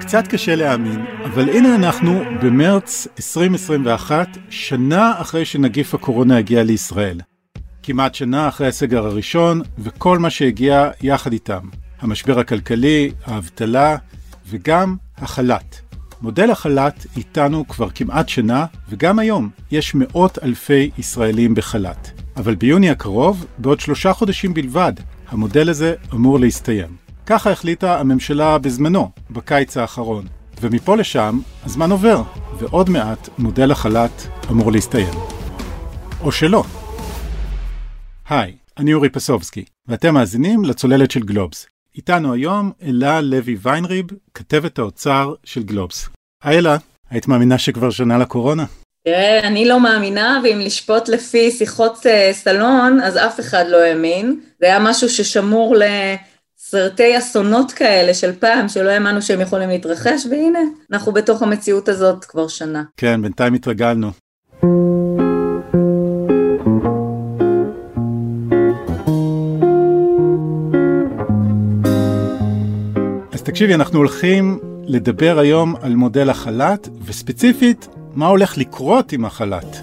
קצת קשה להאמין, אבל הנה אנחנו במרץ 2021, שנה אחרי שנגיף הקורונה הגיע לישראל. כמעט שנה אחרי הסגר הראשון, וכל מה שהגיע יחד איתם. המשבר הכלכלי, האבטלה וגם החל"ת. מודל החל"ת איתנו כבר כמעט שנה, וגם היום יש מאות אלפי ישראלים בחל"ת. אבל ביוני הקרוב, בעוד שלושה חודשים בלבד, המודל הזה אמור להסתיים. ככה החליטה הממשלה בזמנו, בקיץ האחרון. ומפה לשם, הזמן עובר, ועוד מעט מודל החל"ת אמור להסתיים. או שלא. היי, אני אורי פסובסקי, ואתם מאזינים לצוללת של גלובס. איתנו היום אלה לוי ויינריב, כתבת האוצר של גלובס. היי אלה, היית מאמינה שכבר שנה לקורונה? תראה, אני לא מאמינה, ואם לשפוט לפי שיחות uh, סלון, אז אף אחד לא האמין. זה היה משהו ששמור לסרטי אסונות כאלה של פעם, שלא האמנו שהם יכולים להתרחש, והנה, אנחנו בתוך המציאות הזאת כבר שנה. כן, בינתיים התרגלנו. אז תקשיבי, אנחנו הולכים לדבר היום על מודל החל"ת, וספציפית, מה הולך לקרות עם החל"ת.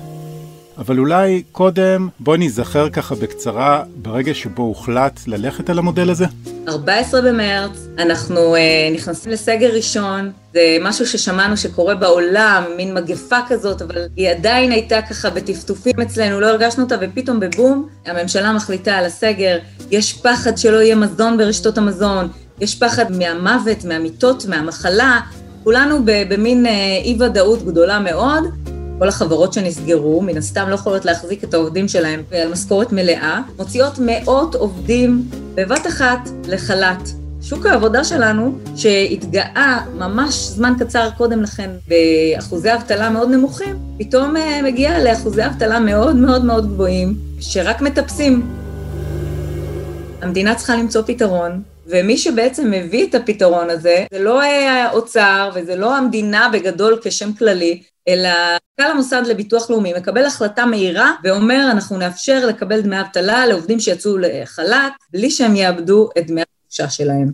אבל אולי קודם בואי ניזכר ככה בקצרה ברגע שבו הוחלט ללכת על המודל הזה. 14 במרץ, אנחנו uh, נכנסים לסגר ראשון, זה משהו ששמענו שקורה בעולם, מין מגפה כזאת, אבל היא עדיין הייתה ככה בטפטופים אצלנו, לא הרגשנו אותה, ופתאום בבום, הממשלה מחליטה על הסגר, יש פחד שלא יהיה מזון ברשתות המזון, יש פחד מהמוות, מהמיטות, מהמחלה, כולנו במין אה, אי ודאות גדולה מאוד. כל החברות שנסגרו, מן הסתם לא יכולות להחזיק את העובדים שלהם על משכורת מלאה, מוציאות מאות עובדים בבת אחת לחל"ת. שוק העבודה שלנו, שהתגאה ממש זמן קצר קודם לכן באחוזי אבטלה מאוד נמוכים, פתאום אה, מגיע לאחוזי אבטלה מאוד מאוד מאוד גבוהים, שרק מטפסים. המדינה צריכה למצוא פתרון, ומי שבעצם מביא את הפתרון הזה, זה לא האוצר וזה לא המדינה בגדול כשם כללי, אלא מנכ"ל המוסד לביטוח לאומי מקבל החלטה מהירה ואומר אנחנו נאפשר לקבל דמי אבטלה לעובדים שיצאו לחל"ת בלי שהם יאבדו את דמי החופשה שלהם.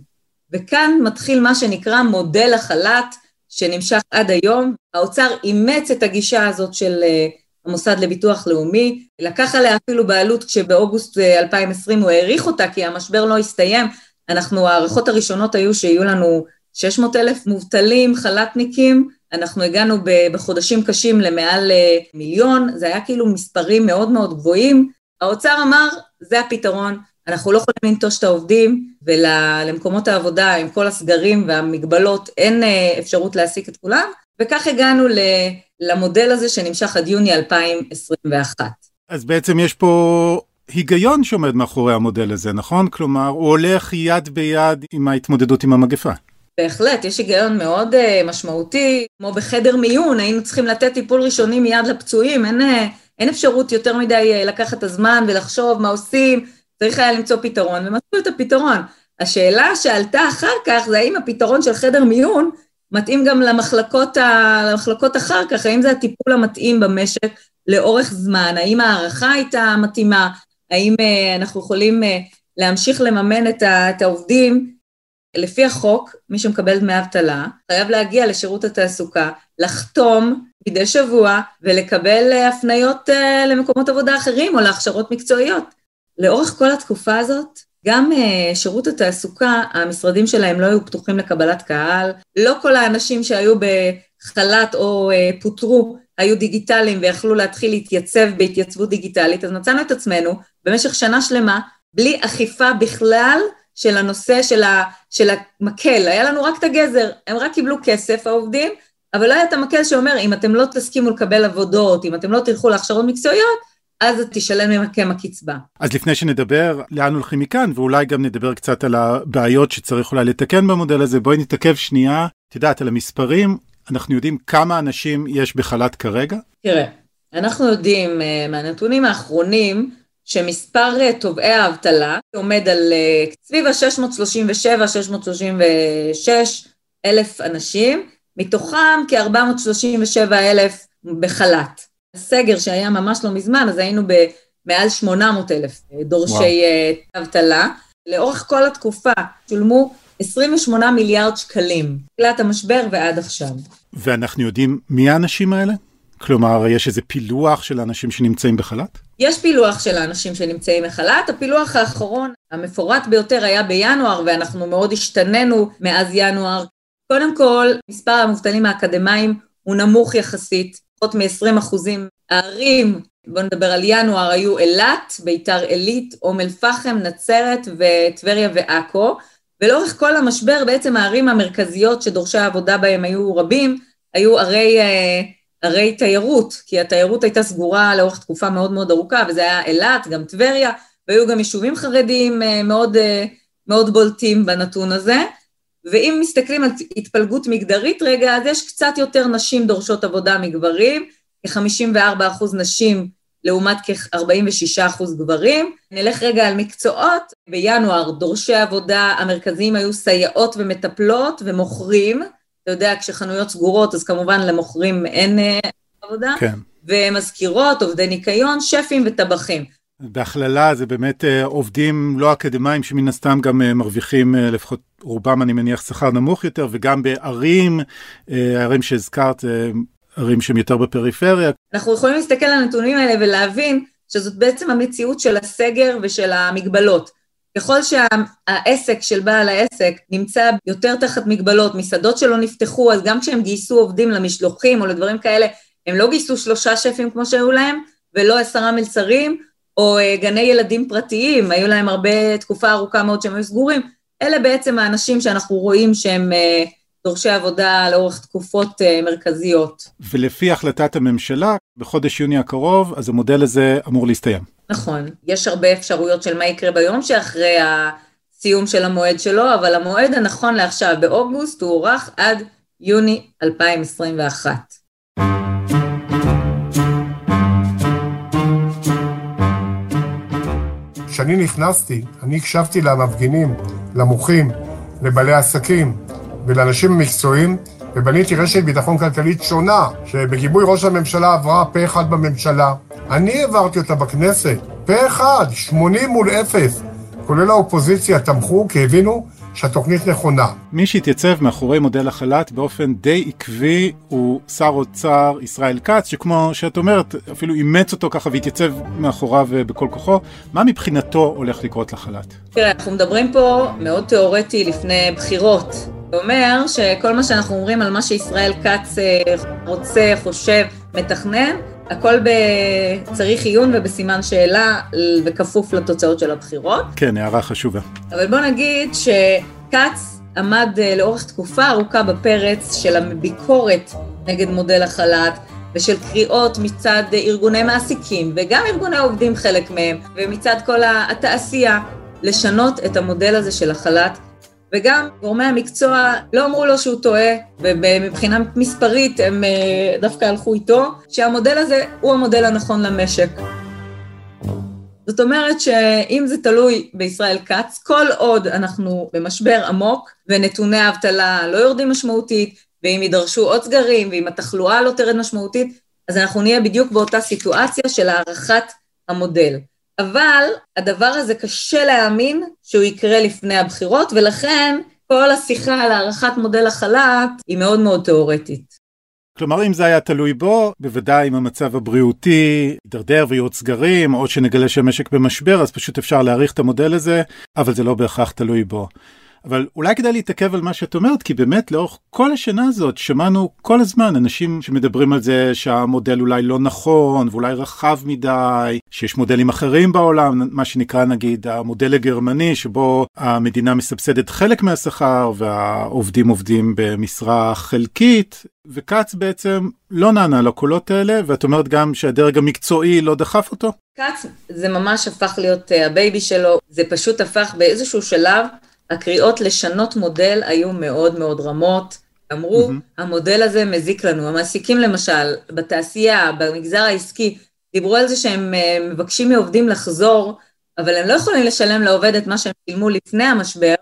וכאן מתחיל מה שנקרא מודל החל"ת שנמשך עד היום. האוצר אימץ את הגישה הזאת של אה, המוסד לביטוח לאומי, לקח עליה אפילו בעלות כשבאוגוסט 2020 אה, הוא העריך אותה כי המשבר לא הסתיים, אנחנו, הערכות הראשונות היו שיהיו לנו 600 אלף מובטלים, חל"תניקים, אנחנו הגענו בחודשים קשים למעל אה, מיליון, זה היה כאילו מספרים מאוד מאוד גבוהים. האוצר אמר, זה הפתרון, אנחנו לא יכולים לנטוש את העובדים, ולמקומות העבודה עם כל הסגרים והמגבלות אין אה, אפשרות להעסיק את כולם, וכך הגענו למודל הזה שנמשך עד יוני 2021. אז בעצם יש פה היגיון שעומד מאחורי המודל הזה, נכון? כלומר, הוא הולך יד ביד עם ההתמודדות עם המגפה. בהחלט, יש היגיון מאוד uh, משמעותי, כמו בחדר מיון, היינו צריכים לתת טיפול ראשוני מיד לפצועים, אין, uh, אין אפשרות יותר מדי uh, לקחת את הזמן ולחשוב מה עושים, צריך היה למצוא פתרון, ומצאו את הפתרון. השאלה שעלתה אחר כך זה האם הפתרון של חדר מיון מתאים גם למחלקות, ה... למחלקות אחר כך, האם זה הטיפול המתאים במשק לאורך זמן, האם ההערכה הייתה מתאימה, האם uh, אנחנו יכולים uh, להמשיך לממן את, ה, את העובדים. לפי החוק, מי שמקבל דמי אבטלה, חייב להגיע לשירות התעסוקה, לחתום מדי שבוע ולקבל uh, הפניות uh, למקומות עבודה אחרים או להכשרות מקצועיות. לאורך כל התקופה הזאת, גם uh, שירות התעסוקה, המשרדים שלהם לא היו פתוחים לקבלת קהל, לא כל האנשים שהיו בחל"ת או פוטרו היו דיגיטליים ויכלו להתחיל להתייצב בהתייצבות דיגיטלית, אז מצאנו את עצמנו במשך שנה שלמה בלי אכיפה בכלל של הנושא של, ה, של המקל, היה לנו רק את הגזר, הם רק קיבלו כסף העובדים, אבל לא היה את המקל שאומר אם אתם לא תסכימו לקבל עבודות, אם אתם לא תלכו להכשרות מקצועיות, אז תשלם מכם הקצבה. אז לפני שנדבר לאן הולכים מכאן, ואולי גם נדבר קצת על הבעיות שצריך אולי לתקן במודל הזה, בואי נתעכב שנייה, את יודעת, על המספרים, אנחנו יודעים כמה אנשים יש בחל"ת כרגע? תראה, אנחנו יודעים אה, מהנתונים האחרונים שמספר אה, תובעי האבטלה עומד על אה, סביב ה-637, 636 אלף אנשים, מתוכם כ-437 אלף בחל"ת. הסגר שהיה ממש לא מזמן, אז היינו במעל 800 אלף דורשי אבטלה. לאורך כל התקופה שולמו 28 מיליארד שקלים, תחילת המשבר ועד עכשיו. ואנחנו יודעים מי האנשים האלה? כלומר, יש איזה פילוח של האנשים שנמצאים בחל"ת? יש פילוח של האנשים שנמצאים בחל"ת, הפילוח האחרון, המפורט ביותר היה בינואר, ואנחנו מאוד השתננו מאז ינואר. קודם כל, מספר המובטלים האקדמאים הוא נמוך יחסית, פחות מ-20 אחוזים. הערים, בואו נדבר על ינואר, היו אילת, ביתר עילית, אום אל-פחם, נצרת וטבריה ועכו. ולאורך כל המשבר בעצם הערים המרכזיות שדורשי העבודה בהם היו רבים, היו ערי, אה, ערי תיירות, כי התיירות הייתה סגורה לאורך תקופה מאוד מאוד ארוכה, וזה היה אילת, גם טבריה, והיו גם יישובים חרדיים אה, מאוד, אה, מאוד בולטים בנתון הזה. ואם מסתכלים על התפלגות מגדרית רגע, אז יש קצת יותר נשים דורשות עבודה מגברים, כ-54 אחוז נשים לעומת כ-46 אחוז גברים. נלך רגע על מקצועות, בינואר דורשי עבודה המרכזיים היו סייעות ומטפלות ומוכרים, אתה יודע, כשחנויות סגורות אז כמובן למוכרים אין אה, עבודה, כן. ומזכירות, עובדי ניקיון, שפים וטבחים. בהכללה זה באמת אה, עובדים לא אקדמאים שמן הסתם גם אה, מרוויחים לפחות רובם אני מניח שכר נמוך יותר וגם בערים, ערים שהזכרת ערים שהן יותר בפריפריה. אנחנו יכולים להסתכל על הנתונים האלה ולהבין שזאת בעצם המציאות של הסגר ושל המגבלות. ככל שהעסק של בעל העסק נמצא יותר תחת מגבלות, מסעדות שלא נפתחו, אז גם כשהם גייסו עובדים למשלוחים או לדברים כאלה, הם לא גייסו שלושה שפים כמו שהיו להם, ולא עשרה מלצרים, או אה, גני ילדים פרטיים, היו להם הרבה, תקופה ארוכה מאוד שהם היו סגורים. אלה בעצם האנשים שאנחנו רואים שהם אה, דורשי עבודה לאורך תקופות אה, מרכזיות. ולפי החלטת הממשלה, בחודש יוני הקרוב, אז המודל הזה אמור להסתיים. נכון, יש הרבה אפשרויות של מה יקרה ביום שאחרי הסיום של המועד שלו, אבל המועד הנכון לעכשיו באוגוסט הוא הוארך עד יוני 2021. כשאני נכנסתי, אני הקשבתי למפגינים, למוחים, לבעלי עסקים, ולאנשים מקצועיים, ובניתי רשת ביטחון כלכלית שונה, שבגיבוי ראש הממשלה עברה פה אחד בממשלה. אני העברתי אותה בכנסת, פה אחד, 80 מול 0. כולל האופוזיציה תמכו כי הבינו שהתוכנית נכונה. מי שהתייצב מאחורי מודל החל"ת באופן די עקבי הוא שר אוצר ישראל כץ, שכמו שאת אומרת, אפילו אימץ אותו ככה והתייצב מאחוריו בכל כוחו. מה מבחינתו הולך לקרות לחל"ת? תראה, אנחנו מדברים פה מאוד תיאורטי לפני בחירות. זה אומר שכל מה שאנחנו אומרים על מה שישראל כץ אה, רוצה, חושב, מתכנן, הכל. צריך עיון ובסימן שאלה וכפוף לתוצאות של הבחירות. כן, הערה חשובה. אבל בוא נגיד שכץ עמד אה, לאורך תקופה ארוכה בפרץ של הביקורת נגד מודל החל"ת ושל קריאות מצד ארגוני מעסיקים וגם ארגוני עובדים חלק מהם ומצד כל התעשייה לשנות את המודל הזה של החל"ת וגם גורמי המקצוע לא אמרו לו שהוא טועה, ומבחינה מספרית הם אה, דווקא הלכו איתו, שהמודל הזה הוא המודל הנכון למשק. זאת אומרת שאם זה תלוי בישראל כץ, כל עוד אנחנו במשבר עמוק ונתוני האבטלה לא יורדים משמעותית, ואם יידרשו עוד סגרים, ואם התחלואה לא תרד משמעותית, אז אנחנו נהיה בדיוק באותה סיטואציה של הערכת המודל. אבל הדבר הזה קשה להאמין שהוא יקרה לפני הבחירות, ולכן כל השיחה על הערכת מודל החל"ת היא מאוד מאוד תיאורטית. כלומר, אם זה היה תלוי בו, בוודאי אם המצב הבריאותי יידרדר ויהיו עוד סגרים, או שנגלה שהמשק במשבר, אז פשוט אפשר להעריך את המודל הזה, אבל זה לא בהכרח תלוי בו. אבל אולי כדאי להתעכב על מה שאת אומרת, כי באמת לאורך כל השנה הזאת שמענו כל הזמן אנשים שמדברים על זה שהמודל אולי לא נכון ואולי רחב מדי, שיש מודלים אחרים בעולם, מה שנקרא נגיד המודל הגרמני, שבו המדינה מסבסדת חלק מהשכר והעובדים עובדים במשרה חלקית, וכץ בעצם לא נענה לקולות האלה, ואת אומרת גם שהדרג המקצועי לא דחף אותו? כץ זה ממש הפך להיות אה, הבייבי שלו, זה פשוט הפך באיזשהו שלב הקריאות לשנות מודל היו מאוד מאוד רמות. אמרו, mm-hmm. המודל הזה מזיק לנו. המעסיקים למשל, בתעשייה, במגזר העסקי, דיברו על זה שהם אה, מבקשים מעובדים לחזור, אבל הם לא יכולים לשלם לעובד את מה שהם שילמו לפני המשבר,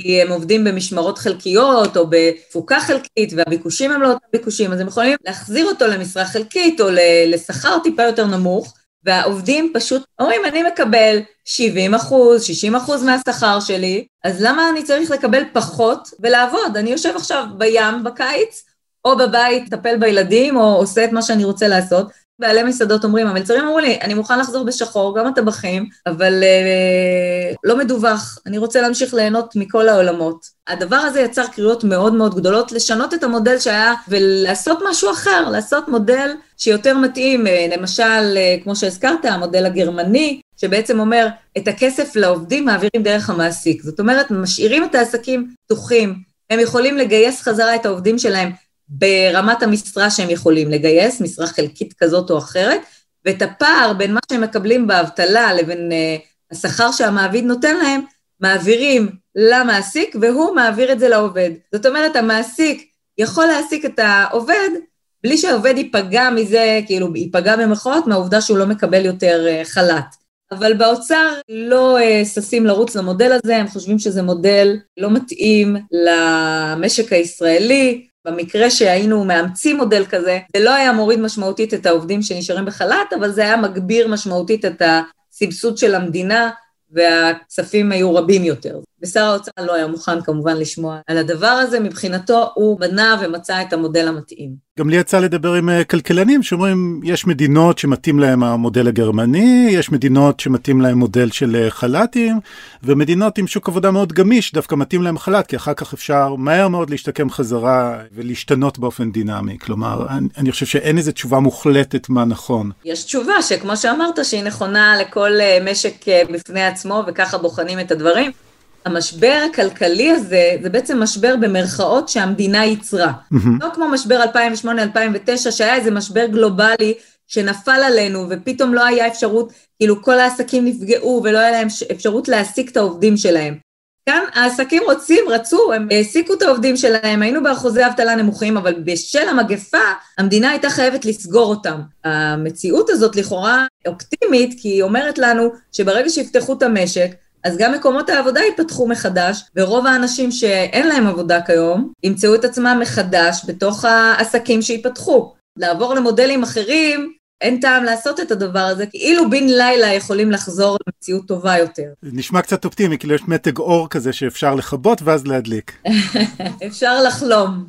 כי הם עובדים במשמרות חלקיות או בתפוקה חלקית, והביקושים הם לא אותם ביקושים, אז הם יכולים להחזיר אותו למשרה חלקית או לשכר טיפה יותר נמוך, והעובדים פשוט אומרים, אני מקבל 70 אחוז, 60 אחוז מהשכר שלי, אז למה אני צריך לקבל פחות ולעבוד? אני יושב עכשיו בים בקיץ, או בבית, לטפל בילדים, או עושה את מה שאני רוצה לעשות, בעלי מסעדות אומרים, המלצרים אמרו לי, אני מוכן לחזור בשחור, גם הטבחים, אבל אה, לא מדווח, אני רוצה להמשיך ליהנות מכל העולמות. הדבר הזה יצר קריאות מאוד מאוד גדולות, לשנות את המודל שהיה ולעשות משהו אחר, לעשות מודל שיותר מתאים, אה, למשל, אה, כמו שהזכרת, המודל הגרמני, שבעצם אומר, את הכסף לעובדים מעבירים דרך המעסיק. זאת אומרת, משאירים את העסקים פתוחים, הם יכולים לגייס חזרה את העובדים שלהם ברמת המשרה שהם יכולים לגייס, משרה חלקית כזאת או אחרת, ואת הפער בין מה שהם מקבלים באבטלה לבין uh, השכר שהמעביד נותן להם, מעבירים למעסיק והוא מעביר את זה לעובד. זאת אומרת, המעסיק יכול להעסיק את העובד בלי שהעובד ייפגע מזה, כאילו ייפגע במחאות מהעובדה שהוא לא מקבל יותר uh, חל"ת. אבל באוצר לא uh, ששים לרוץ למודל הזה, הם חושבים שזה מודל לא מתאים למשק הישראלי, במקרה שהיינו מאמצים מודל כזה, זה לא היה מוריד משמעותית את העובדים שנשארים בחל"ת, אבל זה היה מגביר משמעותית את הסבסוד של המדינה, והכספים היו רבים יותר. ושר האוצר לא היה מוכן כמובן לשמוע על הדבר הזה, מבחינתו הוא בנה ומצא את המודל המתאים. גם לי יצא לדבר עם אה, כלכלנים שאומרים יש מדינות שמתאים להם המודל הגרמני, יש מדינות שמתאים להם מודל של אה, חל"תים, ומדינות עם שוק עבודה מאוד גמיש דווקא מתאים להם חל"ת, כי אחר כך אפשר מהר מאוד להשתקם חזרה ולהשתנות באופן דינמי. כלומר, אני, אני חושב שאין איזו תשובה מוחלטת מה נכון. יש תשובה שכמו שאמרת שהיא נכונה לכל אה, משק בפני עצמו וככה בוחנים את הדברים. המשבר הכלכלי הזה, זה בעצם משבר במרכאות שהמדינה ייצרה. Mm-hmm. לא כמו משבר 2008-2009, שהיה איזה משבר גלובלי שנפל עלינו, ופתאום לא היה אפשרות, כאילו כל העסקים נפגעו ולא היה להם אפשרות להעסיק את העובדים שלהם. כאן העסקים רוצים, רצו, הם העסיקו את העובדים שלהם, היינו באחוזי אבטלה נמוכים, אבל בשל המגפה, המדינה הייתה חייבת לסגור אותם. המציאות הזאת לכאורה אופטימית, כי היא אומרת לנו שברגע שיפתחו את המשק, אז גם מקומות העבודה ייפתחו מחדש, ורוב האנשים שאין להם עבודה כיום, ימצאו את עצמם מחדש בתוך העסקים שייפתחו. לעבור למודלים אחרים, אין טעם לעשות את הדבר הזה, כאילו בן לילה יכולים לחזור למציאות טובה יותר. נשמע קצת אופטימי, כאילו יש מתג אור כזה שאפשר לכבות ואז להדליק. אפשר לחלום.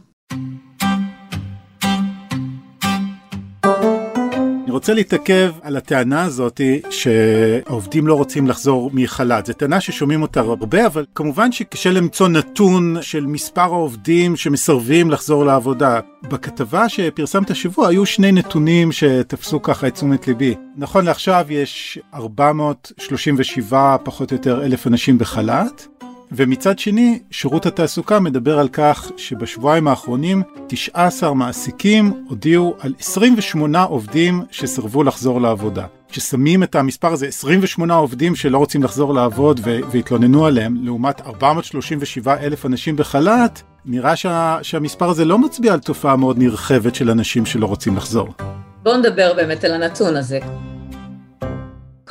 אני רוצה להתעכב על הטענה הזאת שהעובדים לא רוצים לחזור מחל"ת. זו טענה ששומעים אותה הרבה, אבל כמובן שקשה למצוא נתון של מספר העובדים שמסרבים לחזור לעבודה. בכתבה שפרסמת השבוע היו שני נתונים שתפסו ככה את תשומת ליבי. נכון לעכשיו יש 437 פחות או יותר אלף אנשים בחל"ת, ומצד שני, שירות התעסוקה מדבר על כך שבשבועיים האחרונים 19 מעסיקים הודיעו על 28 עובדים שסרבו לחזור לעבודה. כששמים את המספר הזה, 28 עובדים שלא רוצים לחזור לעבוד והתלוננו עליהם, לעומת 437 אלף אנשים בחל"ת, נראה שה, שהמספר הזה לא מצביע על תופעה מאוד נרחבת של אנשים שלא רוצים לחזור. בואו נדבר באמת על הנתון הזה.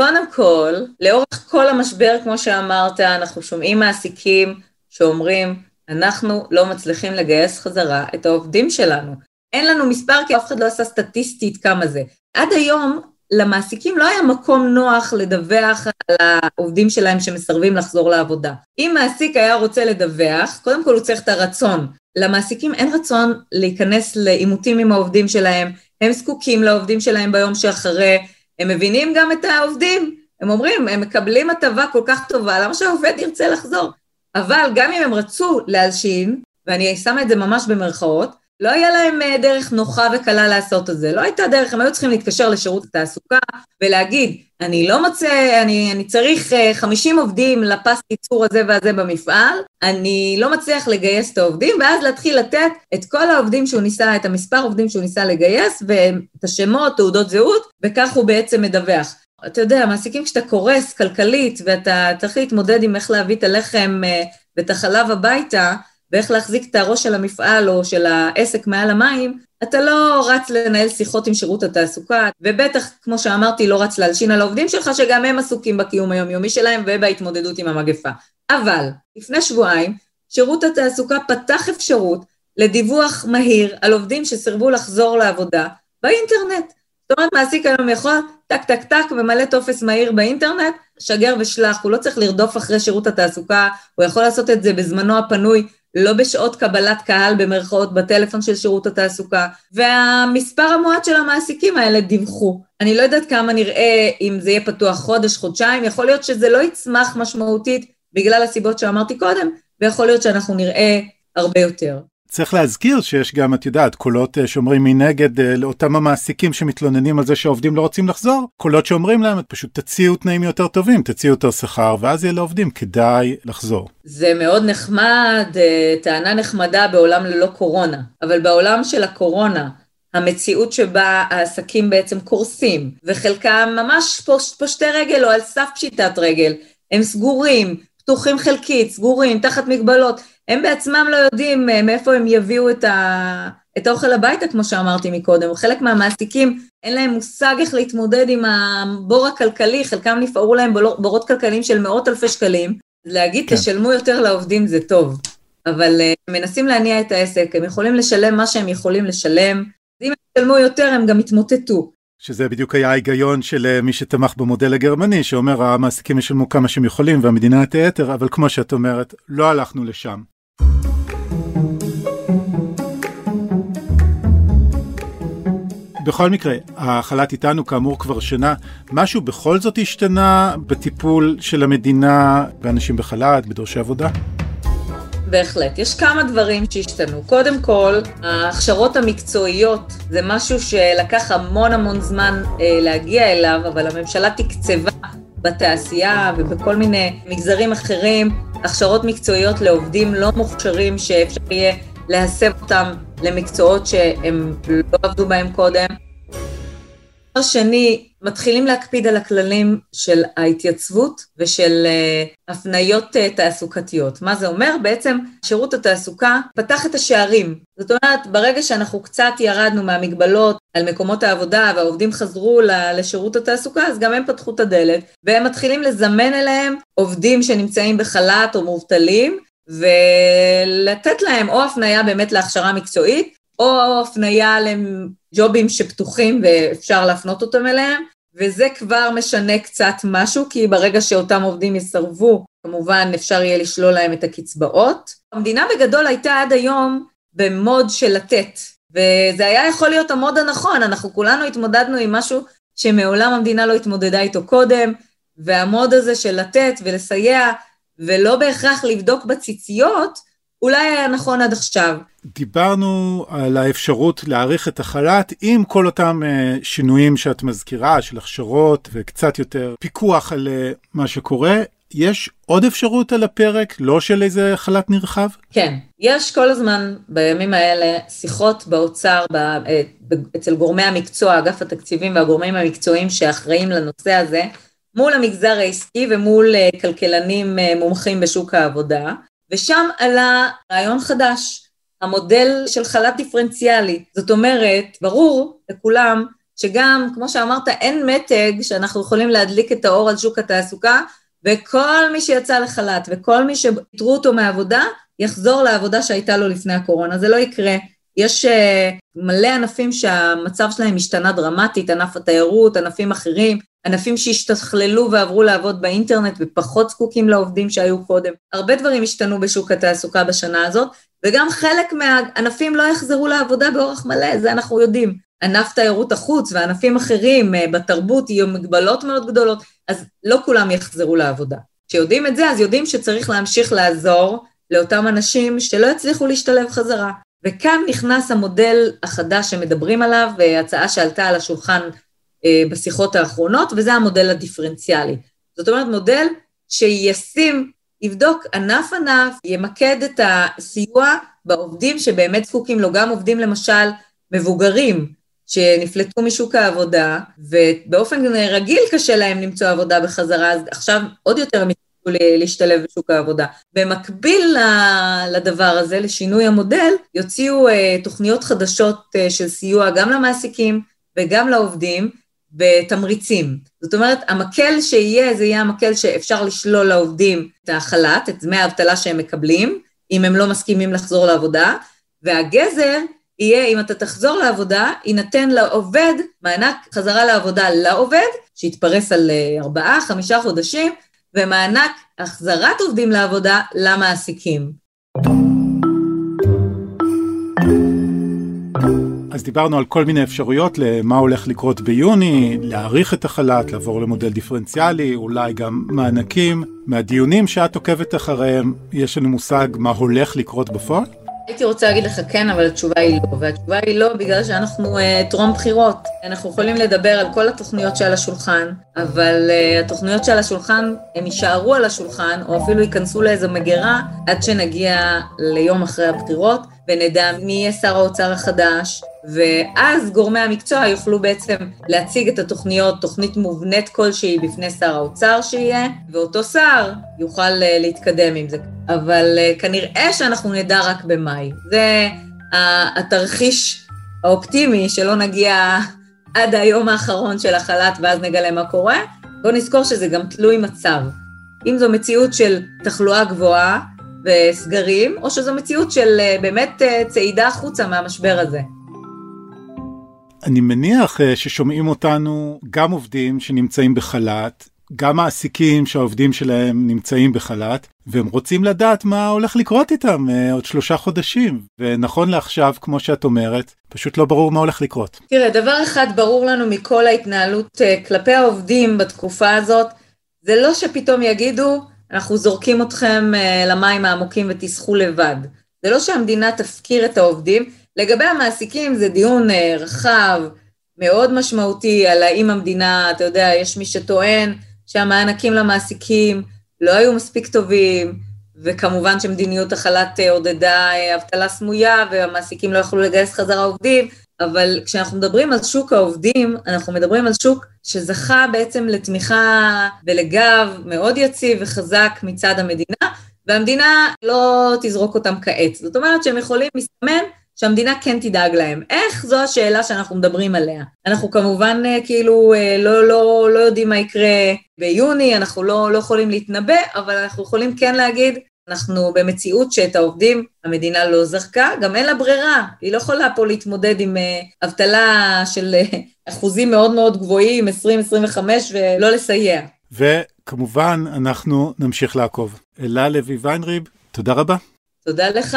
קודם כל, לאורך כל המשבר, כמו שאמרת, אנחנו שומעים מעסיקים שאומרים, אנחנו לא מצליחים לגייס חזרה את העובדים שלנו. אין לנו מספר כי אף אחד לא עשה סטטיסטית כמה זה. עד היום למעסיקים לא היה מקום נוח לדווח על העובדים שלהם שמסרבים לחזור לעבודה. אם מעסיק היה רוצה לדווח, קודם כל הוא צריך את הרצון. למעסיקים אין רצון להיכנס לעימותים עם העובדים שלהם, הם זקוקים לעובדים שלהם ביום שאחרי, הם מבינים גם את העובדים, הם אומרים, הם מקבלים הטבה כל כך טובה, למה שהעובד ירצה לחזור? אבל גם אם הם רצו להלשין, ואני שמה את זה ממש במרכאות, לא היה להם אה, דרך נוחה וקלה לעשות את זה. לא הייתה דרך, הם היו צריכים להתקשר לשירות התעסוקה ולהגיד, אני לא מוצא, אני, אני צריך 50 אה, עובדים לפס ייצור הזה והזה במפעל, אני לא מצליח לגייס את העובדים, ואז להתחיל לתת את כל העובדים שהוא ניסה, את המספר עובדים שהוא ניסה לגייס, ואת השמות, תעודות זהות, וכך הוא בעצם מדווח. אתה יודע, מעסיקים כשאתה קורס כלכלית ואתה צריך להתמודד עם איך להביא את הלחם אה, ואת החלב הביתה, ואיך להחזיק את הראש של המפעל או של העסק מעל המים, אתה לא רץ לנהל שיחות עם שירות התעסוקה, ובטח, כמו שאמרתי, לא רץ להלשין על העובדים שלך, שגם הם עסוקים בקיום היומיומי שלהם ובהתמודדות עם המגפה. אבל, לפני שבועיים, שירות התעסוקה פתח אפשרות לדיווח מהיר על עובדים שסירבו לחזור לעבודה באינטרנט. זאת אומרת, מעסיק היום יכול טק טק טק, ממלא טופס מהיר באינטרנט, שגר ושלח, הוא לא צריך לרדוף אחרי שירות התעסוקה, הוא יכול לעשות את זה בזמנו הפנוי, לא בשעות קבלת קהל במרכאות בטלפון של שירות התעסוקה, והמספר המועט של המעסיקים האלה דיווחו. אני לא יודעת כמה נראה אם זה יהיה פתוח חודש, חודשיים, יכול להיות שזה לא יצמח משמעותית בגלל הסיבות שאמרתי קודם, ויכול להיות שאנחנו נראה הרבה יותר. צריך להזכיר שיש גם, את יודעת, קולות אה, שאומרים מנגד אה, לאותם המעסיקים שמתלוננים על זה שהעובדים לא רוצים לחזור, קולות שאומרים להם, פשוט תציעו תנאים יותר טובים, תציעו יותר שכר, ואז יהיה לעובדים כדאי לחזור. זה מאוד נחמד, אה, טענה נחמדה בעולם ללא קורונה, אבל בעולם של הקורונה, המציאות שבה העסקים בעצם קורסים, וחלקם ממש פוש, פושטי רגל או על סף פשיטת רגל, הם סגורים, פתוחים חלקית, סגורים, תחת מגבלות, הם בעצמם לא יודעים אה, מאיפה הם יביאו את, ה... את האוכל הביתה, כמו שאמרתי מקודם. חלק מהמעסיקים, אין להם מושג איך להתמודד עם הבור הכלכלי, חלקם נפערו להם בורות כלכליים של מאות אלפי שקלים. להגיד, כן. תשלמו יותר לעובדים זה טוב, אבל uh, מנסים להניע את העסק, הם יכולים לשלם מה שהם יכולים לשלם, אם הם ישלמו יותר הם גם יתמוטטו. שזה בדיוק היה ההיגיון של אה, מי שתמך במודל הגרמני, שאומר המעסיקים ישלמו כמה שהם יכולים והמדינה תיתר, אבל כמו שאת אומרת, לא הלכנו לשם. בכל מקרה, החל"ת איתנו כאמור כבר שנה, משהו בכל זאת השתנה בטיפול של המדינה באנשים בחל"ת, בדורשי עבודה? בהחלט. יש כמה דברים שהשתנו. קודם כל, ההכשרות המקצועיות זה משהו שלקח המון המון זמן אה, להגיע אליו, אבל הממשלה תקצבה בתעשייה ובכל מיני מגזרים אחרים הכשרות מקצועיות לעובדים לא מוכשרים שאפשר יהיה להסב אותם למקצועות שהם לא עבדו בהם קודם. שני, מתחילים להקפיד על הכללים של ההתייצבות ושל uh, הפניות uh, תעסוקתיות. מה זה אומר? בעצם שירות התעסוקה פתח את השערים. זאת אומרת, ברגע שאנחנו קצת ירדנו מהמגבלות על מקומות העבודה והעובדים חזרו לשירות התעסוקה, אז גם הם פתחו את הדלת, והם מתחילים לזמן אליהם עובדים שנמצאים בחל"ת או מובטלים, ולתת להם או הפניה באמת להכשרה מקצועית, או הפניה לג'ובים שפתוחים ואפשר להפנות אותם אליהם, וזה כבר משנה קצת משהו, כי ברגע שאותם עובדים יסרבו, כמובן אפשר יהיה לשלול להם את הקצבאות. המדינה בגדול הייתה עד היום במוד של לתת, וזה היה יכול להיות המוד הנכון, אנחנו כולנו התמודדנו עם משהו שמעולם המדינה לא התמודדה איתו קודם, והמוד הזה של לתת ולסייע, ולא בהכרח לבדוק בציציות, אולי היה נכון עד עכשיו. דיברנו על האפשרות להאריך את החל"ת עם כל אותם uh, שינויים שאת מזכירה, של הכשרות וקצת יותר פיקוח על uh, מה שקורה. יש עוד אפשרות על הפרק, לא של איזה חל"ת נרחב? כן, יש כל הזמן בימים האלה שיחות באוצר, ב, אה, אצל גורמי המקצוע, אגף התקציבים והגורמים המקצועיים שאחראים לנושא הזה, מול המגזר העסקי ומול כלכלנים מומחים בשוק העבודה, ושם עלה רעיון חדש, המודל של חל"ת דיפרנציאלי. זאת אומרת, ברור לכולם שגם, כמו שאמרת, אין מתג שאנחנו יכולים להדליק את האור על שוק התעסוקה, וכל מי שיצא לחל"ת וכל מי שפיטרו אותו מעבודה, יחזור לעבודה שהייתה לו לפני הקורונה. זה לא יקרה. יש uh, מלא ענפים שהמצב שלהם השתנה דרמטית, ענף התיירות, ענפים אחרים, ענפים שהשתכללו ועברו לעבוד באינטרנט ופחות זקוקים לעובדים שהיו קודם. הרבה דברים השתנו בשוק התעסוקה בשנה הזאת, וגם חלק מהענפים לא יחזרו לעבודה באורח מלא, זה אנחנו יודעים. ענף תיירות החוץ וענפים אחרים אה, בתרבות יהיו מגבלות מאוד גדולות, אז לא כולם יחזרו לעבודה. כשיודעים את זה, אז יודעים שצריך להמשיך לעזור לאותם אנשים שלא יצליחו להשתלב חזרה. וכאן נכנס המודל החדש שמדברים עליו, הצעה שעלתה על השולחן אה, בשיחות האחרונות, וזה המודל הדיפרנציאלי. זאת אומרת, מודל שישים, יבדוק ענף ענף, ימקד את הסיוע בעובדים שבאמת זקוקים לו, גם עובדים למשל מבוגרים, שנפלטו משוק העבודה, ובאופן רגיל קשה להם למצוא עבודה בחזרה, אז עכשיו עוד יותר הם להשתלב בשוק העבודה. במקביל לדבר הזה, לשינוי המודל, יוציאו אה, תוכניות חדשות אה, של סיוע גם למעסיקים וגם לעובדים, בתמריצים. זאת אומרת, המקל שיהיה, זה יהיה המקל שאפשר לשלול לעובדים את החל"ת, את דמי האבטלה שהם מקבלים, אם הם לא מסכימים לחזור לעבודה, והגזר יהיה, אם אתה תחזור לעבודה, יינתן לעובד מענק חזרה לעבודה לעובד, שיתפרס על אה, ארבעה, חמישה חודשים, ומענק החזרת עובדים לעבודה למעסיקים. אז דיברנו על כל מיני אפשרויות למה הולך לקרות ביוני, להאריך את החל"ת, לעבור למודל דיפרנציאלי, אולי גם מענקים. מהדיונים שאת עוקבת אחריהם, יש לנו מושג מה הולך לקרות בפועל? הייתי רוצה להגיד לך כן, אבל התשובה היא לא. והתשובה היא לא בגלל שאנחנו uh, טרום בחירות. אנחנו יכולים לדבר על כל התוכניות שעל השולחן, אבל uh, התוכניות שעל השולחן, הם יישארו על השולחן, או אפילו ייכנסו לאיזו מגירה, עד שנגיע ליום אחרי הבחירות, ונדע מי יהיה שר האוצר החדש, ואז גורמי המקצוע יוכלו בעצם להציג את התוכניות, תוכנית מובנית כלשהי בפני שר האוצר שיהיה, ואותו שר יוכל אה, להתקדם עם זה. אבל אה, כנראה שאנחנו נדע רק במאי. זה התרחיש האופטימי, שלא נגיע עד היום האחרון של החל"ת ואז נגלה מה קורה. בואו נזכור שזה גם תלוי מצב. אם זו מציאות של תחלואה גבוהה וסגרים, או שזו מציאות של אה, באמת צעידה החוצה מהמשבר הזה. אני מניח אה, ששומעים אותנו גם עובדים שנמצאים בחל"ת, גם מעסיקים שהעובדים שלהם נמצאים בחל"ת, והם רוצים לדעת מה הולך לקרות איתם אה, עוד שלושה חודשים. ונכון לעכשיו, כמו שאת אומרת, פשוט לא ברור מה הולך לקרות. תראה, דבר אחד ברור לנו מכל ההתנהלות אה, כלפי העובדים בתקופה הזאת, זה לא שפתאום יגידו, אנחנו זורקים אתכם למים העמוקים ותסחו לבד. זה לא שהמדינה תפקיר את העובדים, לגבי המעסיקים זה דיון אה, רחב, מאוד משמעותי, על האם המדינה, אתה יודע, יש מי שטוען שהמענקים למעסיקים לא היו מספיק טובים, וכמובן שמדיניות החל"ת אה, עודדה אה, אבטלה סמויה, והמעסיקים לא יכלו לגייס חזרה עובדים, אבל כשאנחנו מדברים על שוק העובדים, אנחנו מדברים על שוק שזכה בעצם לתמיכה ולגב מאוד יציב וחזק מצד המדינה, והמדינה לא תזרוק אותם כעת. זאת אומרת שהם יכולים, מסתמן, שהמדינה כן תדאג להם. איך זו השאלה שאנחנו מדברים עליה. אנחנו כמובן אה, כאילו אה, לא, לא, לא יודעים מה יקרה ביוני, אנחנו לא, לא יכולים להתנבא, אבל אנחנו יכולים כן להגיד, אנחנו במציאות שאת העובדים המדינה לא זרקה, גם אין לה ברירה, היא לא יכולה פה להתמודד עם אה, אבטלה של אחוזים מאוד מאוד גבוהים, 20-25, ולא לסייע. וכמובן, אנחנו נמשיך לעקוב. אלה לוי ויינריב, תודה רבה. תודה לך.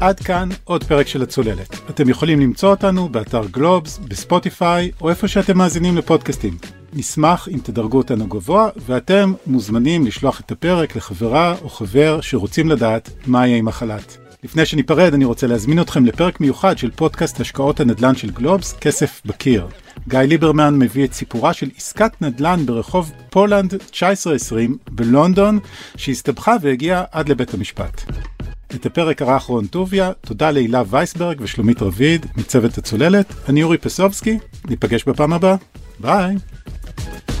עד כאן עוד פרק של הצוללת. אתם יכולים למצוא אותנו באתר גלובס, בספוטיפיי, או איפה שאתם מאזינים לפודקאסטים. נשמח אם תדרגו אותנו גבוה, ואתם מוזמנים לשלוח את הפרק לחברה או חבר שרוצים לדעת מה יהיה עם החל"ת. לפני שניפרד, אני רוצה להזמין אתכם לפרק מיוחד של פודקאסט השקעות הנדל"ן של גלובס, כסף בקיר. גיא ליברמן מביא את סיפורה של עסקת נדל"ן ברחוב פולנד 1920 בלונדון, שהסתבכה והגיעה עד לבית המשפט. את הפרק ערך רון טוביה, תודה להילה וייסברג ושלומית רביד מצוות הצוללת, אני אורי פסובסקי, ניפגש בפעם הבאה, ביי. Thank you.